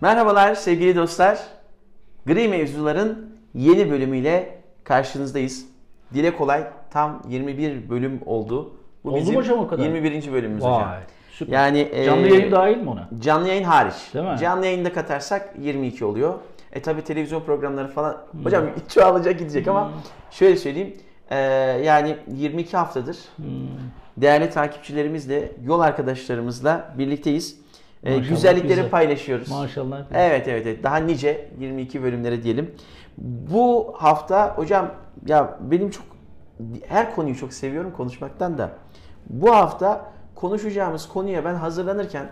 Merhabalar sevgili dostlar. Gri Mevzuların yeni bölümüyle karşınızdayız. Dile kolay tam 21 bölüm oldu. Bu Oldu mu hocam o kadar? 21. bölümümüz hocam. Vay. Süper. Yani e, Canlı yayın dahil mi ona? Canlı yayın hariç. Değil mi? Canlı yayında katarsak 22 oluyor. E tabi televizyon programları falan hocam çoğalacak gidecek ama şöyle söyleyeyim. e, yani 22 haftadır değerli takipçilerimizle, yol arkadaşlarımızla birlikteyiz. E, güzellikleri güzel. paylaşıyoruz. Maşallah. Evet evet evet. Daha nice 22 bölümlere diyelim. Bu hafta hocam ya benim çok her konuyu çok seviyorum konuşmaktan da. Bu hafta konuşacağımız konuya ben hazırlanırken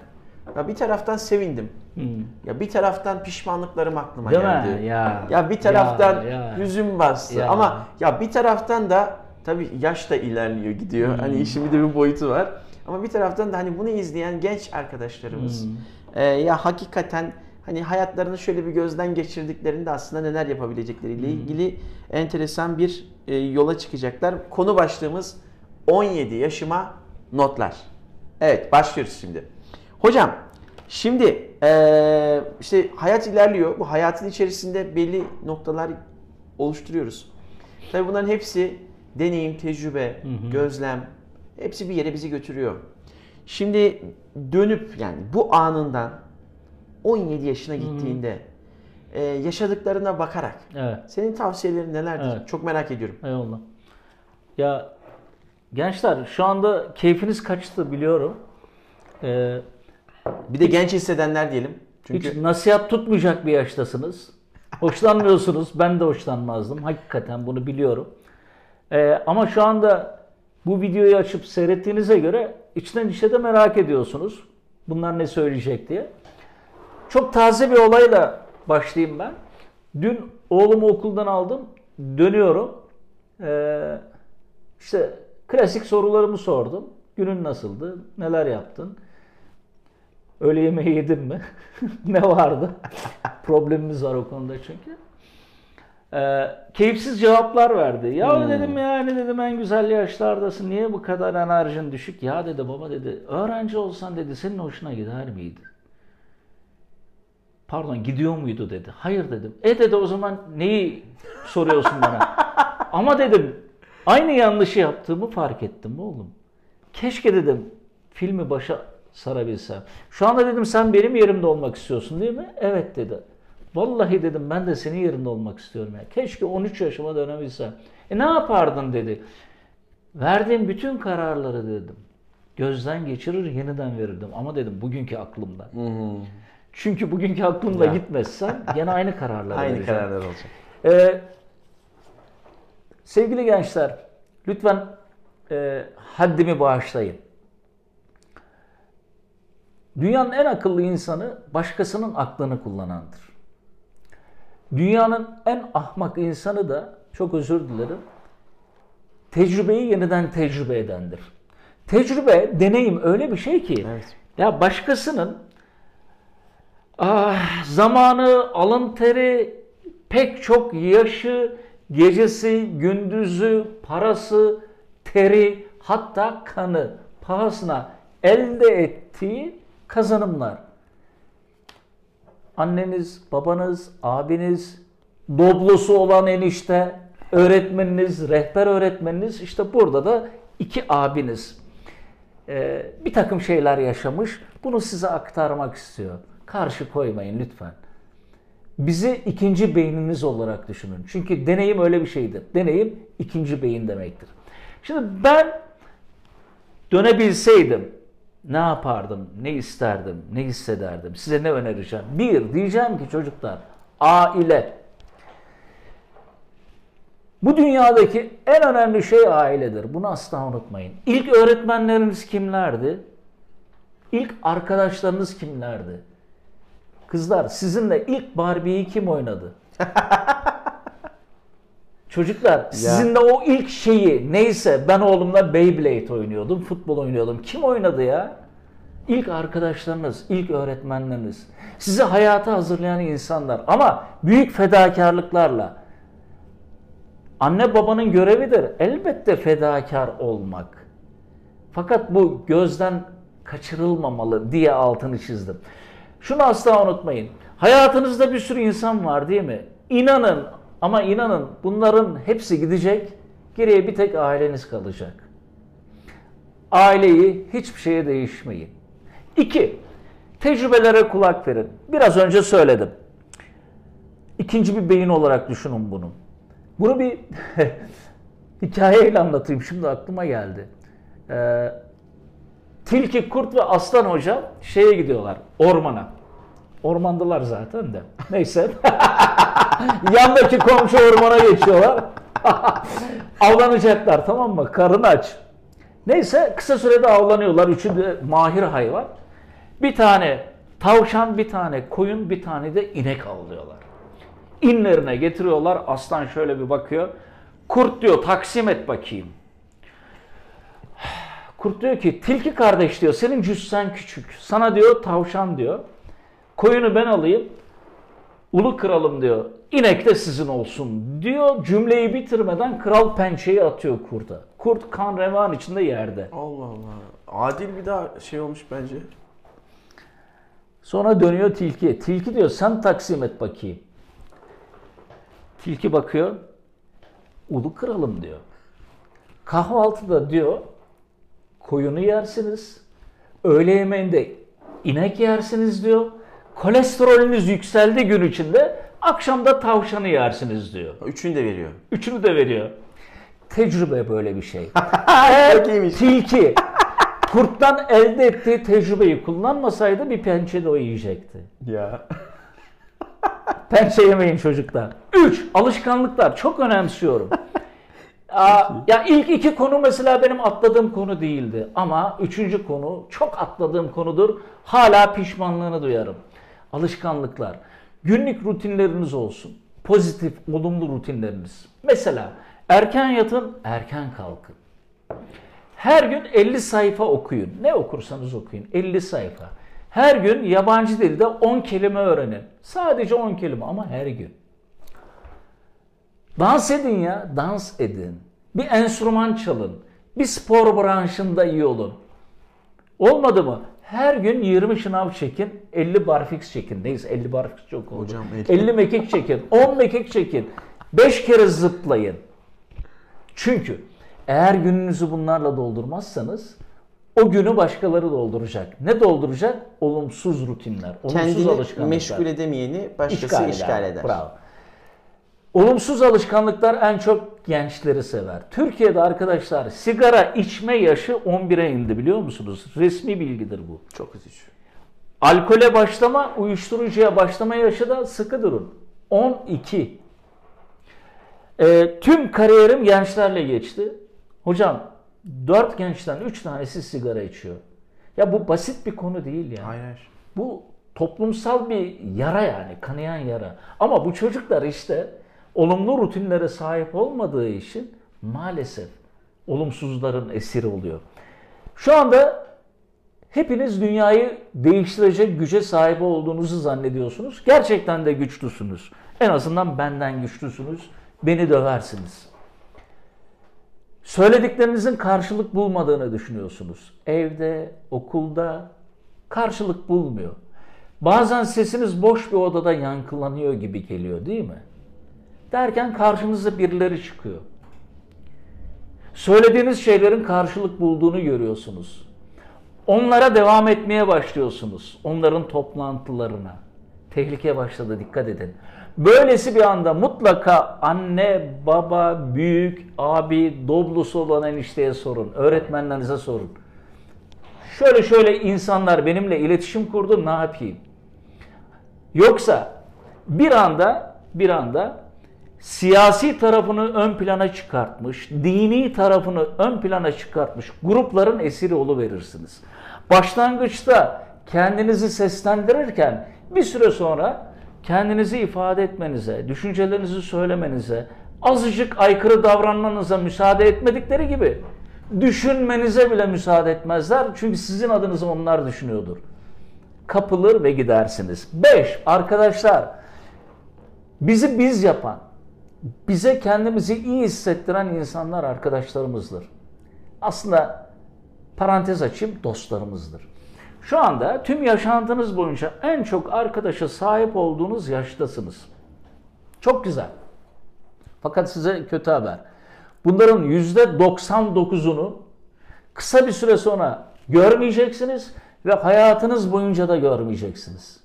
ya bir taraftan sevindim. Hmm. Ya bir taraftan pişmanlıklarım aklıma Değil geldi. mi? Ya. Ya bir taraftan Ya, ya. hüzün bastı Ya. ama ya bir taraftan da tabii yaş da ilerliyor gidiyor. Hmm. Hani işin bir de bir boyutu var. Ama bir taraftan da hani bunu izleyen genç arkadaşlarımız Hmm. e, ya hakikaten hani hayatlarını şöyle bir gözden geçirdiklerinde aslında neler yapabilecekleriyle Hmm. ilgili enteresan bir e, yola çıkacaklar. Konu başlığımız 17 yaşıma notlar. Evet başlıyoruz şimdi. Hocam şimdi e, işte hayat ilerliyor. Bu hayatın içerisinde belli noktalar oluşturuyoruz. Tabii bunların hepsi deneyim, tecrübe, gözlem hepsi bir yere bizi götürüyor. Şimdi dönüp yani bu anından 17 yaşına gittiğinde e, yaşadıklarına bakarak Evet. senin tavsiyelerin nelerdir? Evet. Çok merak ediyorum. Eyvallah. Ya gençler şu anda keyfiniz kaçtı biliyorum. Ee, Bir de genç hissedenler diyelim. Çünkü Hiç nasihat tutmayacak bir yaştasınız. Hoşlanmıyorsunuz. Ben de hoşlanmazdım. Hakikaten bunu biliyorum. Ee, ama şu anda bu videoyu açıp seyrettiğinize göre içten içe de merak ediyorsunuz. Bunlar ne söyleyecek diye. Çok taze bir olayla başlayayım ben. Dün oğlumu okuldan aldım. Dönüyorum. Ee, işte klasik sorularımı sordum. Günün nasıldı? Neler yaptın? Öğle yemeği yedin mi? ne vardı? Problemimiz var o konuda çünkü. Ee, keyifsiz cevaplar verdi. Ya Hmm. dedim yani dedim en güzel yaşlardasın. Niye bu kadar enerjin düşük? Ya dedi baba dedi öğrenci olsan dedi senin hoşuna gider miydi? Pardon gidiyor muydu dedi. Hayır dedim. E dedi o zaman neyi soruyorsun bana? Ama dedim aynı yanlışı yaptığımı fark ettim oğlum. Keşke dedim filmi başa sarabilsem. Şu anda dedim sen benim yerimde olmak istiyorsun değil mi? Evet dedi. Vallahi dedim ben de senin yerinde olmak istiyorum. ya. Keşke 13 yaşıma dönebilsem. E ne yapardın dedi. Verdiğim bütün kararları dedim. Gözden geçirir yeniden verirdim. Ama dedim bugünkü aklımda. Çünkü bugünkü aklımla Ya. gitmezsem gene aynı kararlar aynı vereceğim. kararlar olacak. Ee, sevgili gençler, lütfen e, haddimi bağışlayın. Dünyanın en akıllı insanı başkasının aklını kullanandır. Dünyanın en ahmak insanı da, çok özür dilerim, tecrübeyi yeniden tecrübe edendir. Tecrübe, deneyim öyle bir şey ki, Evet. ya başkasının ah, zamanı, alın teri, pek çok yaşı, gecesi, gündüzü, parası, teri, hatta kanı pahasına elde ettiği kazanımlar. Anneniz, babanız, abiniz, doblosu olan enişte, öğretmeniniz, rehber öğretmeniniz işte burada da iki abiniz Ee, bir takım şeyler yaşamış. Bunu size aktarmak istiyor. Karşı koymayın lütfen. Bizi ikinci beyniniz olarak düşünün. Çünkü deneyim öyle bir şeydir. Deneyim ikinci beyin demektir. Şimdi ben dönebilseydim ne yapardım, ne isterdim, ne hissederdim, size ne önereceğim? Bir, diyeceğim ki çocuklar, aile. Bu dünyadaki en önemli şey ailedir. Bunu asla unutmayın. İlk öğretmenleriniz kimlerdi? İlk arkadaşlarınız kimlerdi? Kızlar sizinle ilk Barbie'yi kim oynadı? Çocuklar sizinle o ilk şeyi neyse ben oğlumla Beyblade oynuyordum, futbol oynuyordum. Kim oynadı ya? İlk arkadaşlarınız, ilk öğretmenleriniz. Sizi hayata hazırlayan insanlar ama büyük fedakarlıklarla. Anne babanın görevidir elbette fedakar olmak. Fakat bu gözden kaçırılmamalı diye altını çizdim. Şunu asla unutmayın. Hayatınızda bir sürü insan var değil mi? İnanın ama inanın bunların hepsi gidecek. Geriye bir tek aileniz kalacak. Aileyi hiçbir şeye değişmeyin. İki, tecrübelere kulak verin. Biraz önce söyledim. İkinci bir beyin olarak düşünün bunu. Bunu bir hikayeyle anlatayım. Şimdi aklıma geldi. Ee, Tilki, Kurt ve Aslan Hoca şeye gidiyorlar, ormana. Ormandılar zaten de. Neyse. Yandaki komşu ormana geçiyorlar. Avlanacaklar tamam mı? Karın aç. Neyse kısa sürede avlanıyorlar. Üçü de mahir hayvan. Bir tane tavşan, bir tane koyun, bir tane de inek avlıyorlar. İnlerine getiriyorlar. Aslan şöyle bir bakıyor. Kurt diyor taksim et bakayım. Kurt diyor ki tilki kardeş diyor senin cüssen küçük. Sana diyor tavşan diyor. Koyunu ben alayım. Ulu kralım diyor. İnek de sizin olsun diyor. Cümleyi bitirmeden kral pençeyi atıyor kurda. Kurt kan revan içinde yerde. Allah Allah. Adil bir daha şey olmuş bence. Sonra dönüyor tilkiye. Tilki diyor sen taksim et bakayım. Tilki bakıyor. Ulu kralım diyor. Kahvaltıda diyor koyunu yersiniz. Öğle yemeğinde inek yersiniz diyor. Kolesterolünüz yükseldi gün içinde. Akşamda tavşanı yersiniz diyor. Üçünü de veriyor. Üçünü de veriyor. Tecrübe böyle bir şey. Eğer tilki kurttan elde ettiği tecrübeyi kullanmasaydı bir pençe de o yiyecekti. Ya. Pençe yemeyin çocuklar. 3. Alışkanlıklar. Çok önemsiyorum. Aa, ya ilk iki konu mesela benim atladığım konu değildi. Ama üçüncü konu çok atladığım konudur. Hala pişmanlığını duyarım. Alışkanlıklar. Günlük rutinleriniz olsun. Pozitif, olumlu rutinleriniz. Mesela erken yatın, erken kalkın. Her gün 50 sayfa okuyun. Ne okursanız okuyun. 50 sayfa. Her gün yabancı dilde 10 kelime öğrenin. Sadece 10 kelime ama her gün. Dans edin ya, dans edin. Bir enstrüman çalın. Bir spor branşında iyi olun. Olmadı mı? Her gün 20 şınav çekin, 50 barfix çekin. Neyse 50 barfix çok oldu. Hocam, 50, elli. mekik çekin, 10 mekik çekin. 5 kere zıplayın. Çünkü eğer gününüzü bunlarla doldurmazsanız o günü başkaları dolduracak. Ne dolduracak? Olumsuz rutinler, olumsuz Kendini alışkanlıklar. meşgul edemeyeni başkası İşgal işgal, eder. eder. Bravo. Olumsuz alışkanlıklar en çok gençleri sever. Türkiye'de arkadaşlar sigara içme yaşı 11'e indi biliyor musunuz? Resmi bilgidir bu. Çok üzücü. Alkole başlama, uyuşturucuya başlama yaşı da sıkı durun. 12. Ee, tüm kariyerim gençlerle geçti. Hocam 4 gençten 3 tanesi sigara içiyor. Ya bu basit bir konu değil yani. Hayır. Bu toplumsal bir yara yani, kanayan yara. Ama bu çocuklar işte olumlu rutinlere sahip olmadığı için maalesef olumsuzların esiri oluyor. Şu anda hepiniz dünyayı değiştirecek güce sahip olduğunuzu zannediyorsunuz. Gerçekten de güçlüsünüz. En azından benden güçlüsünüz. Beni döversiniz. Söylediklerinizin karşılık bulmadığını düşünüyorsunuz. Evde, okulda karşılık bulmuyor. Bazen sesiniz boş bir odada yankılanıyor gibi geliyor değil mi? Derken karşınıza birileri çıkıyor. Söylediğiniz şeylerin karşılık bulduğunu görüyorsunuz. Onlara devam etmeye başlıyorsunuz. Onların toplantılarına. Tehlike başladı dikkat edin. Böylesi bir anda mutlaka anne, baba, büyük, abi, doblusu olan enişteye sorun. Öğretmenlerinize sorun. Şöyle şöyle insanlar benimle iletişim kurdu ne yapayım? Yoksa bir anda bir anda siyasi tarafını ön plana çıkartmış, dini tarafını ön plana çıkartmış grupların esiri verirsiniz. Başlangıçta kendinizi seslendirirken bir süre sonra kendinizi ifade etmenize, düşüncelerinizi söylemenize, azıcık aykırı davranmanıza müsaade etmedikleri gibi düşünmenize bile müsaade etmezler. Çünkü sizin adınızı onlar düşünüyordur. Kapılır ve gidersiniz. 5. Arkadaşlar bizi biz yapan, bize kendimizi iyi hissettiren insanlar arkadaşlarımızdır. Aslında parantez açayım dostlarımızdır. Şu anda tüm yaşantınız boyunca en çok arkadaşa sahip olduğunuz yaştasınız. Çok güzel. Fakat size kötü haber. Bunların %99'unu kısa bir süre sonra görmeyeceksiniz ve hayatınız boyunca da görmeyeceksiniz.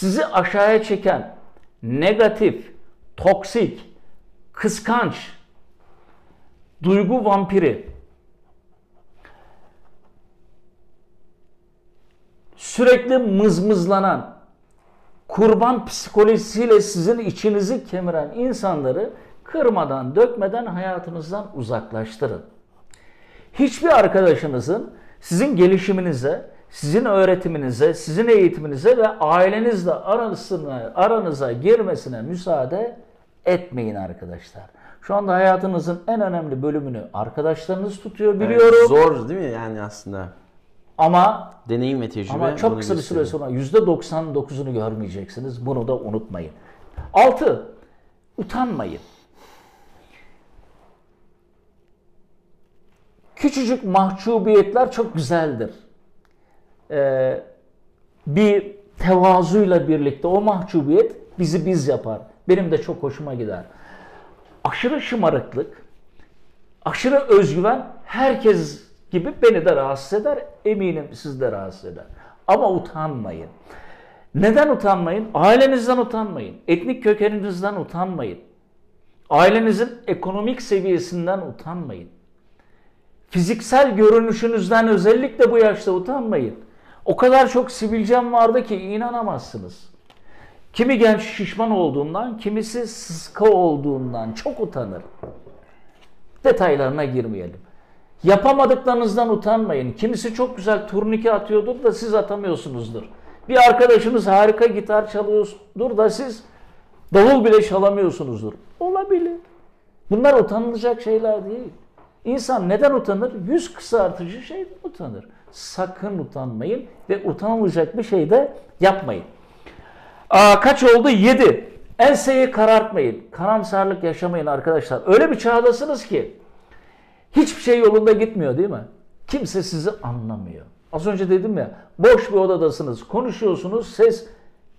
Sizi aşağıya çeken negatif, toksik, kıskanç, duygu vampiri, sürekli mızmızlanan, kurban psikolojisiyle sizin içinizi kemiren insanları kırmadan, dökmeden hayatınızdan uzaklaştırın. Hiçbir arkadaşınızın sizin gelişiminize, sizin öğretiminize, sizin eğitiminize ve ailenizle arasına, aranıza girmesine müsaade etmeyin arkadaşlar. Şu anda hayatınızın en önemli bölümünü arkadaşlarınız tutuyor biliyorum. Evet, zor değil mi yani aslında? Ama Deneyim ve tecrübe ama çok kısa bir süre sonra %99'unu görmeyeceksiniz. Bunu da unutmayın. 6. Utanmayın. Küçücük mahcubiyetler çok güzeldir. Ee, bir tevazuyla birlikte o mahcubiyet bizi biz yapar. Benim de çok hoşuma gider. Aşırı şımarıklık, aşırı özgüven herkes gibi beni de rahatsız eder. Eminim siz de rahatsız eder. Ama utanmayın. Neden utanmayın? Ailenizden utanmayın. Etnik kökeninizden utanmayın. Ailenizin ekonomik seviyesinden utanmayın. Fiziksel görünüşünüzden özellikle bu yaşta utanmayın. O kadar çok sivilcem vardı ki inanamazsınız. Kimi genç şişman olduğundan, kimisi sıska olduğundan çok utanır. Detaylarına girmeyelim. Yapamadıklarınızdan utanmayın. Kimisi çok güzel turnike atıyordur da siz atamıyorsunuzdur. Bir arkadaşınız harika gitar çalıyordur da siz davul bile çalamıyorsunuzdur. Olabilir. Bunlar utanılacak şeyler değil. İnsan neden utanır? Yüz kısaltıcı şeyden utanır. Sakın utanmayın ve utanılacak bir şey de yapmayın. Aa, kaç oldu? 7. Enseyi karartmayın. Karamsarlık yaşamayın arkadaşlar. Öyle bir çağdasınız ki hiçbir şey yolunda gitmiyor değil mi? Kimse sizi anlamıyor. Az önce dedim ya boş bir odadasınız. Konuşuyorsunuz ses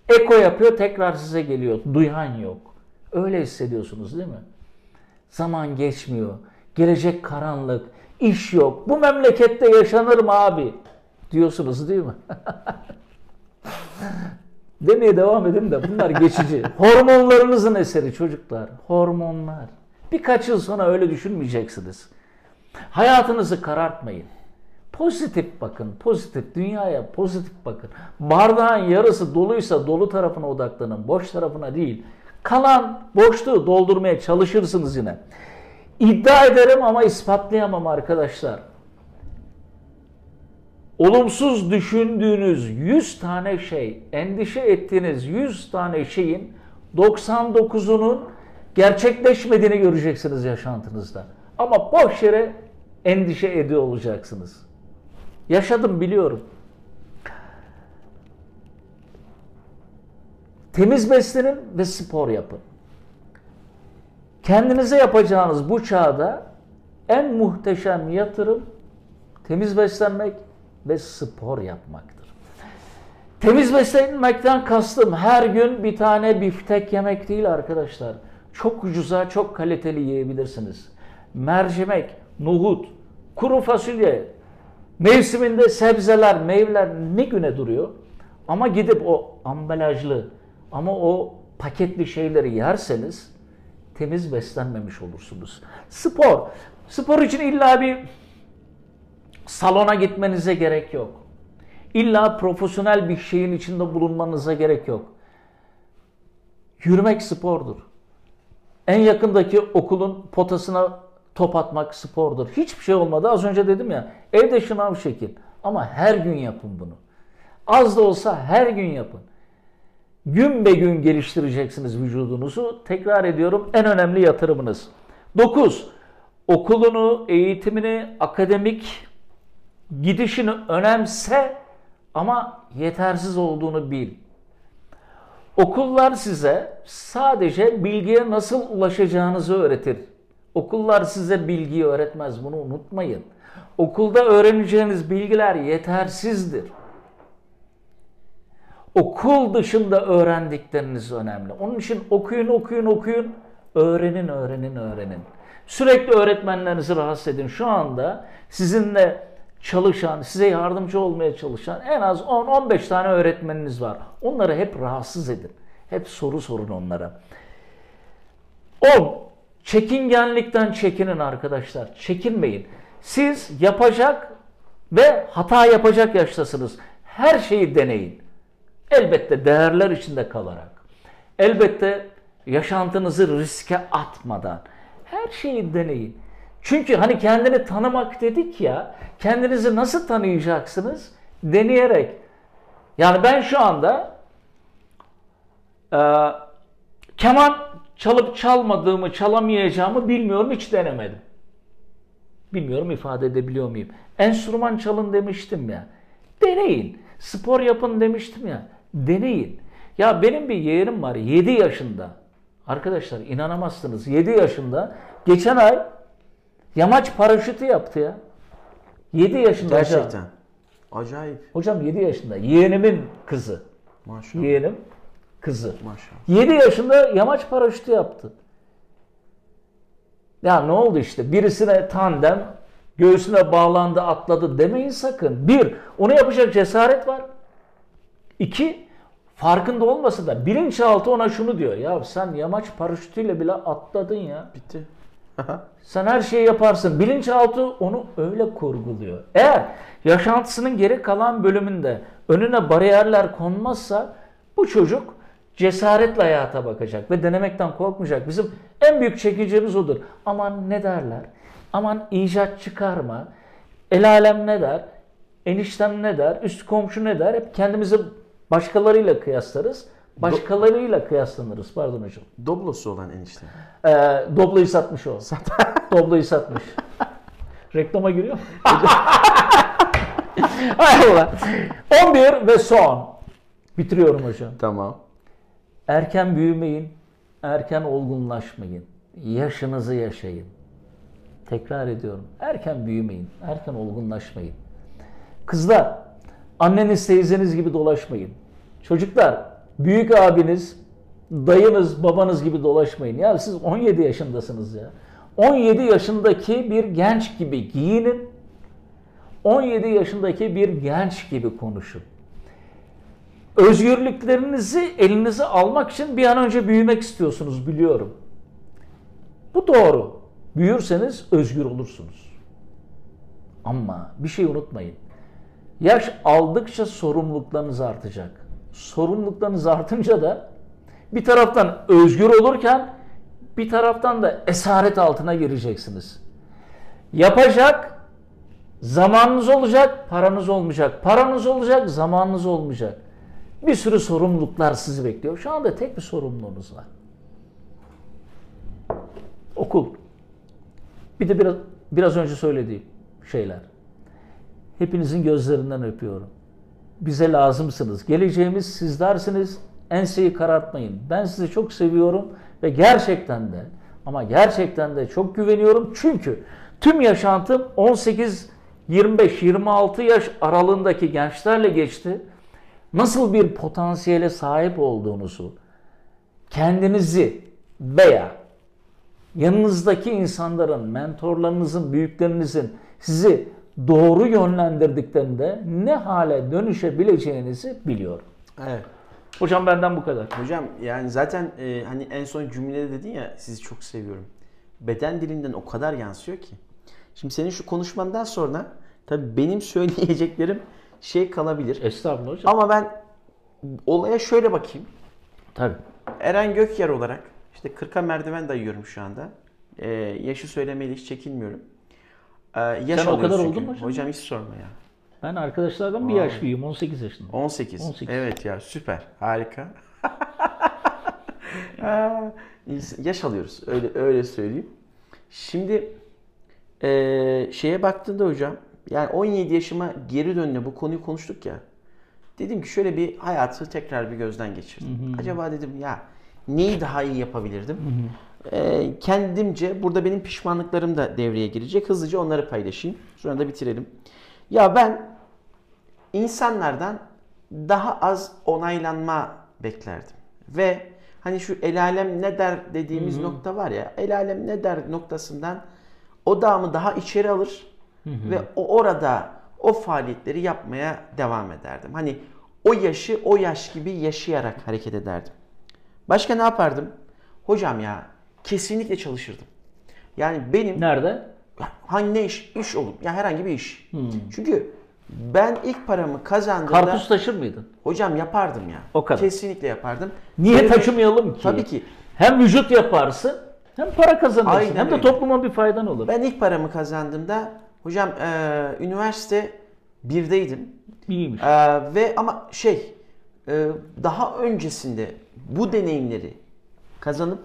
eko yapıyor tekrar size geliyor. Duyan yok. Öyle hissediyorsunuz değil mi? Zaman geçmiyor. Gelecek karanlık. İş yok. Bu memlekette yaşanır mı abi? Diyorsunuz değil mi? Demeye devam edin de bunlar geçici. Hormonlarınızın eseri çocuklar. Hormonlar. Birkaç yıl sonra öyle düşünmeyeceksiniz. Hayatınızı karartmayın. Pozitif bakın, pozitif. Dünyaya pozitif bakın. Bardağın yarısı doluysa dolu tarafına odaklanın, boş tarafına değil. Kalan boşluğu doldurmaya çalışırsınız yine. İddia ederim ama ispatlayamam arkadaşlar. Olumsuz düşündüğünüz 100 tane şey, endişe ettiğiniz 100 tane şeyin 99'unun gerçekleşmediğini göreceksiniz yaşantınızda. Ama boş yere endişe ediyor olacaksınız. Yaşadım biliyorum. Temiz beslenin ve spor yapın. Kendinize yapacağınız bu çağda en muhteşem yatırım temiz beslenmek ve spor yapmaktır. Temiz beslenmekten kastım her gün bir tane biftek yemek değil arkadaşlar. Çok ucuza, çok kaliteli yiyebilirsiniz. Mercimek, nohut, kuru fasulye, mevsiminde sebzeler, meyveler ne güne duruyor? Ama gidip o ambalajlı ama o paketli şeyleri yerseniz temiz beslenmemiş olursunuz. Spor. Spor için illa bir salona gitmenize gerek yok. İlla profesyonel bir şeyin içinde bulunmanıza gerek yok. Yürümek spordur. En yakındaki okulun potasına top atmak spordur. Hiçbir şey olmadı. Az önce dedim ya evde şınav şekil. Ama her gün yapın bunu. Az da olsa her gün yapın. Gün be gün geliştireceksiniz vücudunuzu. Tekrar ediyorum en önemli yatırımınız. 9. Okulunu, eğitimini, akademik gidişini önemse ama yetersiz olduğunu bil. Okullar size sadece bilgiye nasıl ulaşacağınızı öğretir. Okullar size bilgiyi öğretmez. Bunu unutmayın. Okulda öğreneceğiniz bilgiler yetersizdir. Okul dışında öğrendikleriniz önemli. Onun için okuyun, okuyun, okuyun. Öğrenin, öğrenin, öğrenin. Sürekli öğretmenlerinizi rahatsız edin. Şu anda sizinle çalışan, size yardımcı olmaya çalışan en az 10-15 tane öğretmeniniz var. Onları hep rahatsız edin. Hep soru sorun onlara. 10. Çekingenlikten çekinin arkadaşlar. Çekinmeyin. Siz yapacak ve hata yapacak yaştasınız. Her şeyi deneyin. Elbette değerler içinde kalarak. Elbette yaşantınızı riske atmadan. Her şeyi deneyin. Çünkü hani kendini tanımak dedik ya, kendinizi nasıl tanıyacaksınız? Deneyerek. Yani ben şu anda e, keman çalıp çalmadığımı, çalamayacağımı bilmiyorum, hiç denemedim. Bilmiyorum ifade edebiliyor muyum? Enstrüman çalın demiştim ya. Deneyin. Spor yapın demiştim ya. Deneyin. Ya benim bir yeğenim var 7 yaşında. Arkadaşlar inanamazsınız 7 yaşında. Geçen ay yamaç paraşütü yaptı ya. 7 yaşında. hocam. Gerçekten. Acayip. Hocam 7 yaşında. Yeğenimin kızı. Maşallah. Yeğenim kızı. Maşallah. 7 yaşında yamaç paraşütü yaptı. Ya ne oldu işte? Birisine tandem, göğsüne bağlandı, atladı demeyin sakın. Bir, onu yapacak cesaret var. İki, farkında olmasa da bilinçaltı ona şunu diyor. Ya sen yamaç paraşütüyle bile atladın ya. Bitti. Sen her şeyi yaparsın. Bilinçaltı onu öyle kurguluyor. Eğer yaşantısının geri kalan bölümünde önüne bariyerler konmazsa bu çocuk cesaretle hayata bakacak ve denemekten korkmayacak. Bizim en büyük çekicimiz odur. Aman ne derler? Aman icat çıkarma. El alem ne der? Eniştem ne der? Üst komşu ne der? Hep kendimizi başkalarıyla kıyaslarız. Başkalarıyla kıyaslanırız. Pardon hocam. Doblosu olan enişte. Ee, Doblo'yu satmış o. Doblo'yu satmış. Reklama giriyor mu? Hay Allah. 11 ve son. Bitiriyorum hocam. Tamam. Erken büyümeyin, erken olgunlaşmayın. Yaşınızı yaşayın. Tekrar ediyorum. Erken büyümeyin, erken olgunlaşmayın. Kızlar, anneniz teyzeniz gibi dolaşmayın. Çocuklar, büyük abiniz, dayınız, babanız gibi dolaşmayın. Ya siz 17 yaşındasınız ya. 17 yaşındaki bir genç gibi giyinin. 17 yaşındaki bir genç gibi konuşun. Özgürlüklerinizi elinize almak için bir an önce büyümek istiyorsunuz biliyorum. Bu doğru. Büyürseniz özgür olursunuz. Ama bir şey unutmayın. Yaş aldıkça sorumluluklarınız artacak. Sorumluluklarınız artınca da bir taraftan özgür olurken bir taraftan da esaret altına gireceksiniz. Yapacak zamanınız olacak, paranız olmayacak. Paranız olacak, zamanınız olmayacak. Bir sürü sorumluluklar sizi bekliyor. Şu anda tek bir sorumluluğunuz var. Okul. Bir de biraz biraz önce söylediğim şeyler. Hepinizin gözlerinden öpüyorum. Bize lazımsınız. Geleceğimiz sizlersiniz. Enseyi karartmayın. Ben sizi çok seviyorum ve gerçekten de ama gerçekten de çok güveniyorum. Çünkü tüm yaşantım 18 25-26 yaş aralığındaki gençlerle geçti. Nasıl bir potansiyele sahip olduğunuzu, kendinizi veya yanınızdaki insanların, mentorlarınızın, büyüklerinizin sizi doğru yönlendirdiklerinde ne hale dönüşebileceğinizi biliyorum. Evet. Hocam benden bu kadar. Hocam yani zaten e, hani en son cümlede dedin ya sizi çok seviyorum. Beden dilinden o kadar yansıyor ki. Şimdi senin şu konuşmandan sonra tabii benim söyleyeceklerim şey kalabilir. Estağfurullah hocam. Ama ben olaya şöyle bakayım. Tabii. Eren Gökyer olarak işte 40'a merdiven dayıyorum şu anda. Ee, yaşı söylemeyle hiç çekinmiyorum. Ee, yaş Sen o kadar çünkü. oldun mu hocam? Hocam hiç sorma ya. Ben arkadaşlardan bir Vay. yaş büyüğüm. 18 yaşındayım. 18. 18. Evet ya süper. Harika. Yaş alıyoruz. Öyle öyle söyleyeyim. Şimdi eee, şeye baktığında hocam yani 17 yaşıma geri dönüne bu konuyu konuştuk ya. Dedim ki şöyle bir hayatı tekrar bir gözden geçirdim. Acaba dedim ya neyi daha iyi yapabilirdim? Ee, kendimce burada benim pişmanlıklarım da devreye girecek. Hızlıca onları paylaşayım. Sonra da bitirelim. Ya ben insanlardan daha az onaylanma beklerdim. Ve hani şu el alem ne der dediğimiz nokta var ya. El alem ne der noktasından odağımı daha içeri alır ve o orada o faaliyetleri yapmaya devam ederdim. Hani o yaşı o yaş gibi yaşayarak hareket ederdim. Başka ne yapardım? Hocam ya kesinlikle çalışırdım. Yani benim Nerede? hangi ne iş? İş olur. Ya herhangi bir iş. Çünkü ben ilk paramı kazandığımda Karpuz taşır mıydın? hocam yapardım ya. O kadar. Kesinlikle yapardım. Niye Sebebi- taşımayalım ki? Tabii ki. Hem vücut yaparsın hem para kazanırsın. Aynen hem de öyle. topluma bir faydan olur. Ben ilk paramı kazandığımda hocam e, üniversite birdeydim. İyiymiş. E, ve ama şey e, daha öncesinde bu deneyimleri kazanıp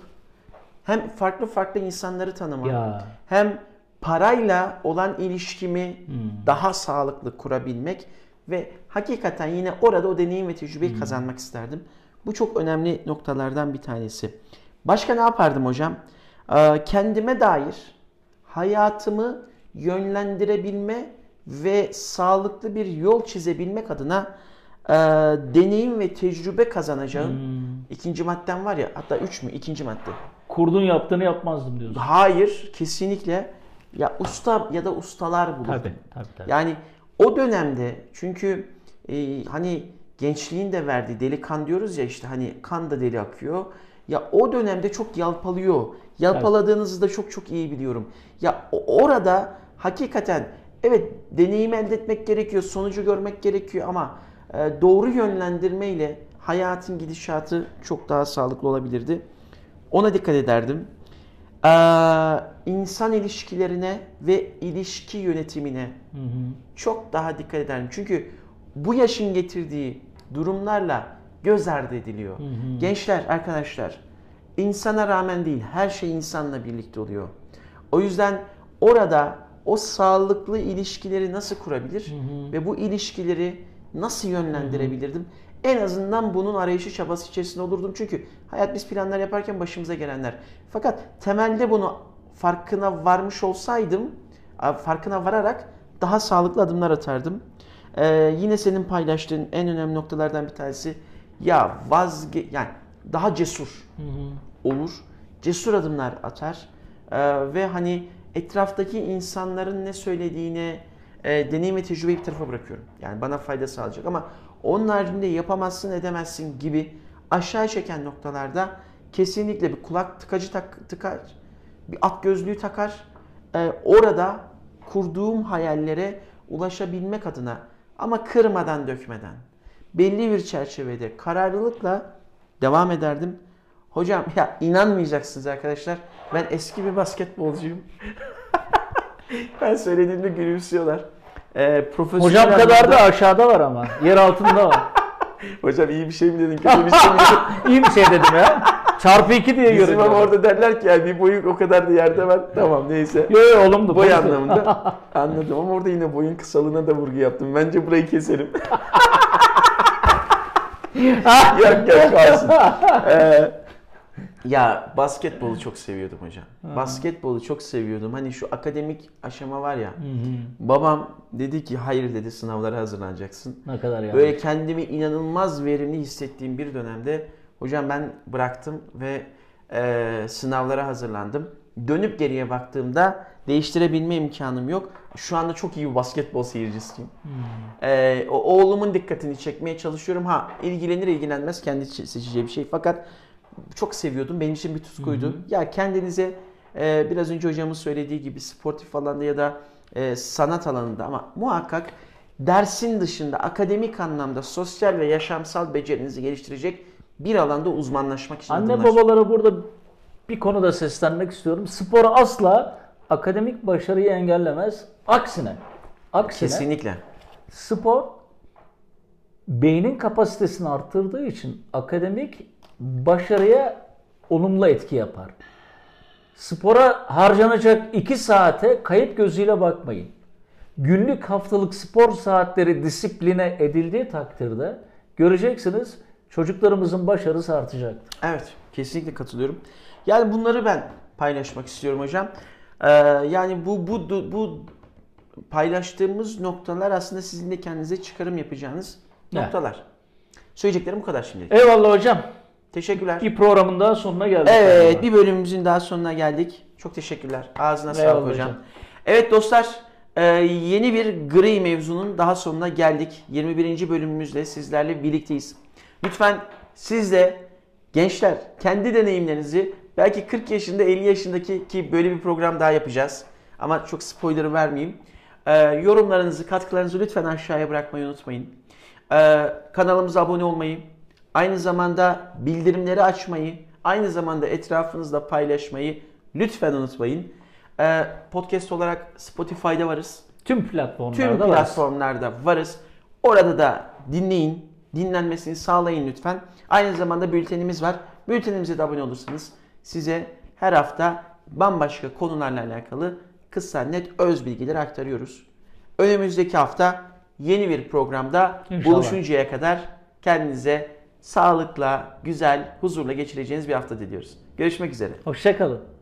hem farklı farklı insanları tanımak Ya. hem parayla olan ilişkimi Hmm. daha sağlıklı kurabilmek ve hakikaten yine orada o deneyim ve tecrübeyi Hmm. kazanmak isterdim. Bu çok önemli noktalardan bir tanesi. Başka ne yapardım hocam? Ee, kendime dair hayatımı yönlendirebilme ve sağlıklı bir yol çizebilmek adına e, deneyim ve tecrübe kazanacağım. Hmm. İkinci maddem var ya hatta üç mü? İkinci madde. Kurdun yaptığını yapmazdım diyorsun. Hayır, kesinlikle. Ya usta ya da ustalar bulur. Tabii, tabii, tabii. Yani o dönemde çünkü e, hani gençliğin de verdiği deli kan diyoruz ya işte hani kan da deli akıyor. Ya o dönemde çok yalpalıyor. Yalpaladığınızı da çok çok iyi biliyorum. Ya orada hakikaten evet deneyim elde etmek gerekiyor, sonucu görmek gerekiyor ama e, doğru yönlendirmeyle hayatın gidişatı çok daha sağlıklı olabilirdi. Ona dikkat ederdim. Ee, insan ilişkilerine ve ilişki yönetimine çok daha dikkat ederdim. Çünkü bu yaşın getirdiği durumlarla göz ardı ediliyor. Gençler, arkadaşlar, insana rağmen değil, her şey insanla birlikte oluyor. O yüzden orada o sağlıklı ilişkileri nasıl kurabilir ve bu ilişkileri nasıl yönlendirebilirdim? En azından bunun arayışı çabası içerisinde olurdum. Çünkü hayat biz planlar yaparken başımıza gelenler. Fakat temelde bunu farkına varmış olsaydım, farkına vararak daha sağlıklı adımlar atardım. Ee, yine senin paylaştığın en önemli noktalardan bir tanesi ya vazge yani daha cesur olur. Cesur adımlar atar. Ee, ve hani etraftaki insanların ne söylediğine e, deneyim ve tecrübeyi bir tarafa bırakıyorum. Yani bana fayda sağlayacak ama onun haricinde yapamazsın edemezsin gibi aşağı çeken noktalarda kesinlikle bir kulak tıkacı tak, tıkar, bir at gözlüğü takar. Ee, orada kurduğum hayallere ulaşabilmek adına ama kırmadan dökmeden belli bir çerçevede kararlılıkla devam ederdim. Hocam ya inanmayacaksınız arkadaşlar. Ben eski bir basketbolcuyum. ben söylediğimde gülümsüyorlar. Ee, profesyonel Hocam kadar anlamda- da aşağıda var ama. Yer altında var. Hocam iyi bir şey mi dedin kötü bir şey mi dedin? İyi bir şey dedim ya. Çarpı iki diye Bizim görüyorum. ama orada derler ki yani bir boyun o kadar da yerde var. Tamam neyse. Yo yo olumlu. Boy pozitif. anlamında anladım ama orada yine boyun kısalığına da vurgu yaptım. Bence burayı keselim. yok yok kalsın. Ee, ya basketbolu çok seviyordum hocam. Basketbolu çok seviyordum. Hani şu akademik aşama var ya. Babam dedi ki hayır dedi sınavlara hazırlanacaksın. Ne kadar yani. Böyle kendimi inanılmaz verimli hissettiğim bir dönemde hocam ben bıraktım ve e, sınavlara hazırlandım. Dönüp geriye baktığımda değiştirebilme imkanım yok. Şu anda çok iyi bir basketbol seyircisiyim. E, o, oğlumun dikkatini çekmeye çalışıyorum. Ha ilgilenir ilgilenmez kendi seçeceği bir şey. Fakat çok seviyordum. Benim için bir tutkuydu. Ya kendinize e, biraz önce hocamın söylediği gibi sportif alanda ya da e, sanat alanında ama muhakkak dersin dışında akademik anlamda sosyal ve yaşamsal becerinizi geliştirecek bir alanda uzmanlaşmak için Anne adımlar. babalara burada bir konuda seslenmek istiyorum. Spor asla akademik başarıyı engellemez. Aksine. Aksine Kesinlikle. spor beynin kapasitesini arttırdığı için akademik başarıya olumlu etki yapar. Spora harcanacak 2 saate kayıp gözüyle bakmayın. Günlük haftalık spor saatleri disipline edildiği takdirde göreceksiniz çocuklarımızın başarısı artacaktır. Evet, kesinlikle katılıyorum. Yani bunları ben paylaşmak istiyorum hocam. Ee, yani bu bu bu, bu paylaştığımız noktalar aslında sizin de kendinize çıkarım yapacağınız Evet. noktalar. Söyleyeceklerim bu kadar şimdilik. Eyvallah hocam. Teşekkürler. Bir programın daha sonuna geldik. Evet, galiba. bir bölümümüzün daha sonuna geldik. Çok teşekkürler. Ağzına Eyvallah sağlık hocam. hocam. Evet dostlar, e, yeni bir gri mevzunun daha sonuna geldik. 21. bölümümüzle sizlerle birlikteyiz. Lütfen siz de gençler kendi deneyimlerinizi belki 40 yaşında 50 yaşındaki ki böyle bir program daha yapacağız. Ama çok spoiler vermeyeyim. E, yorumlarınızı, katkılarınızı lütfen aşağıya bırakmayı unutmayın. E, kanalımıza abone olmayı, aynı zamanda bildirimleri açmayı, aynı zamanda etrafınızda paylaşmayı lütfen unutmayın. E, podcast olarak Spotify'da varız. Tüm platformlarda Tüm platformlarda varız. Orada da dinleyin, dinlenmesini sağlayın lütfen. Aynı zamanda bültenimiz var. Bültenimize de abone olursanız size her hafta bambaşka konularla alakalı kısa net öz bilgileri aktarıyoruz. Önümüzdeki hafta yeni bir programda İnşallah. buluşuncaya kadar kendinize sağlıkla, güzel, huzurla geçireceğiniz bir hafta diliyoruz. Görüşmek üzere. Hoşçakalın.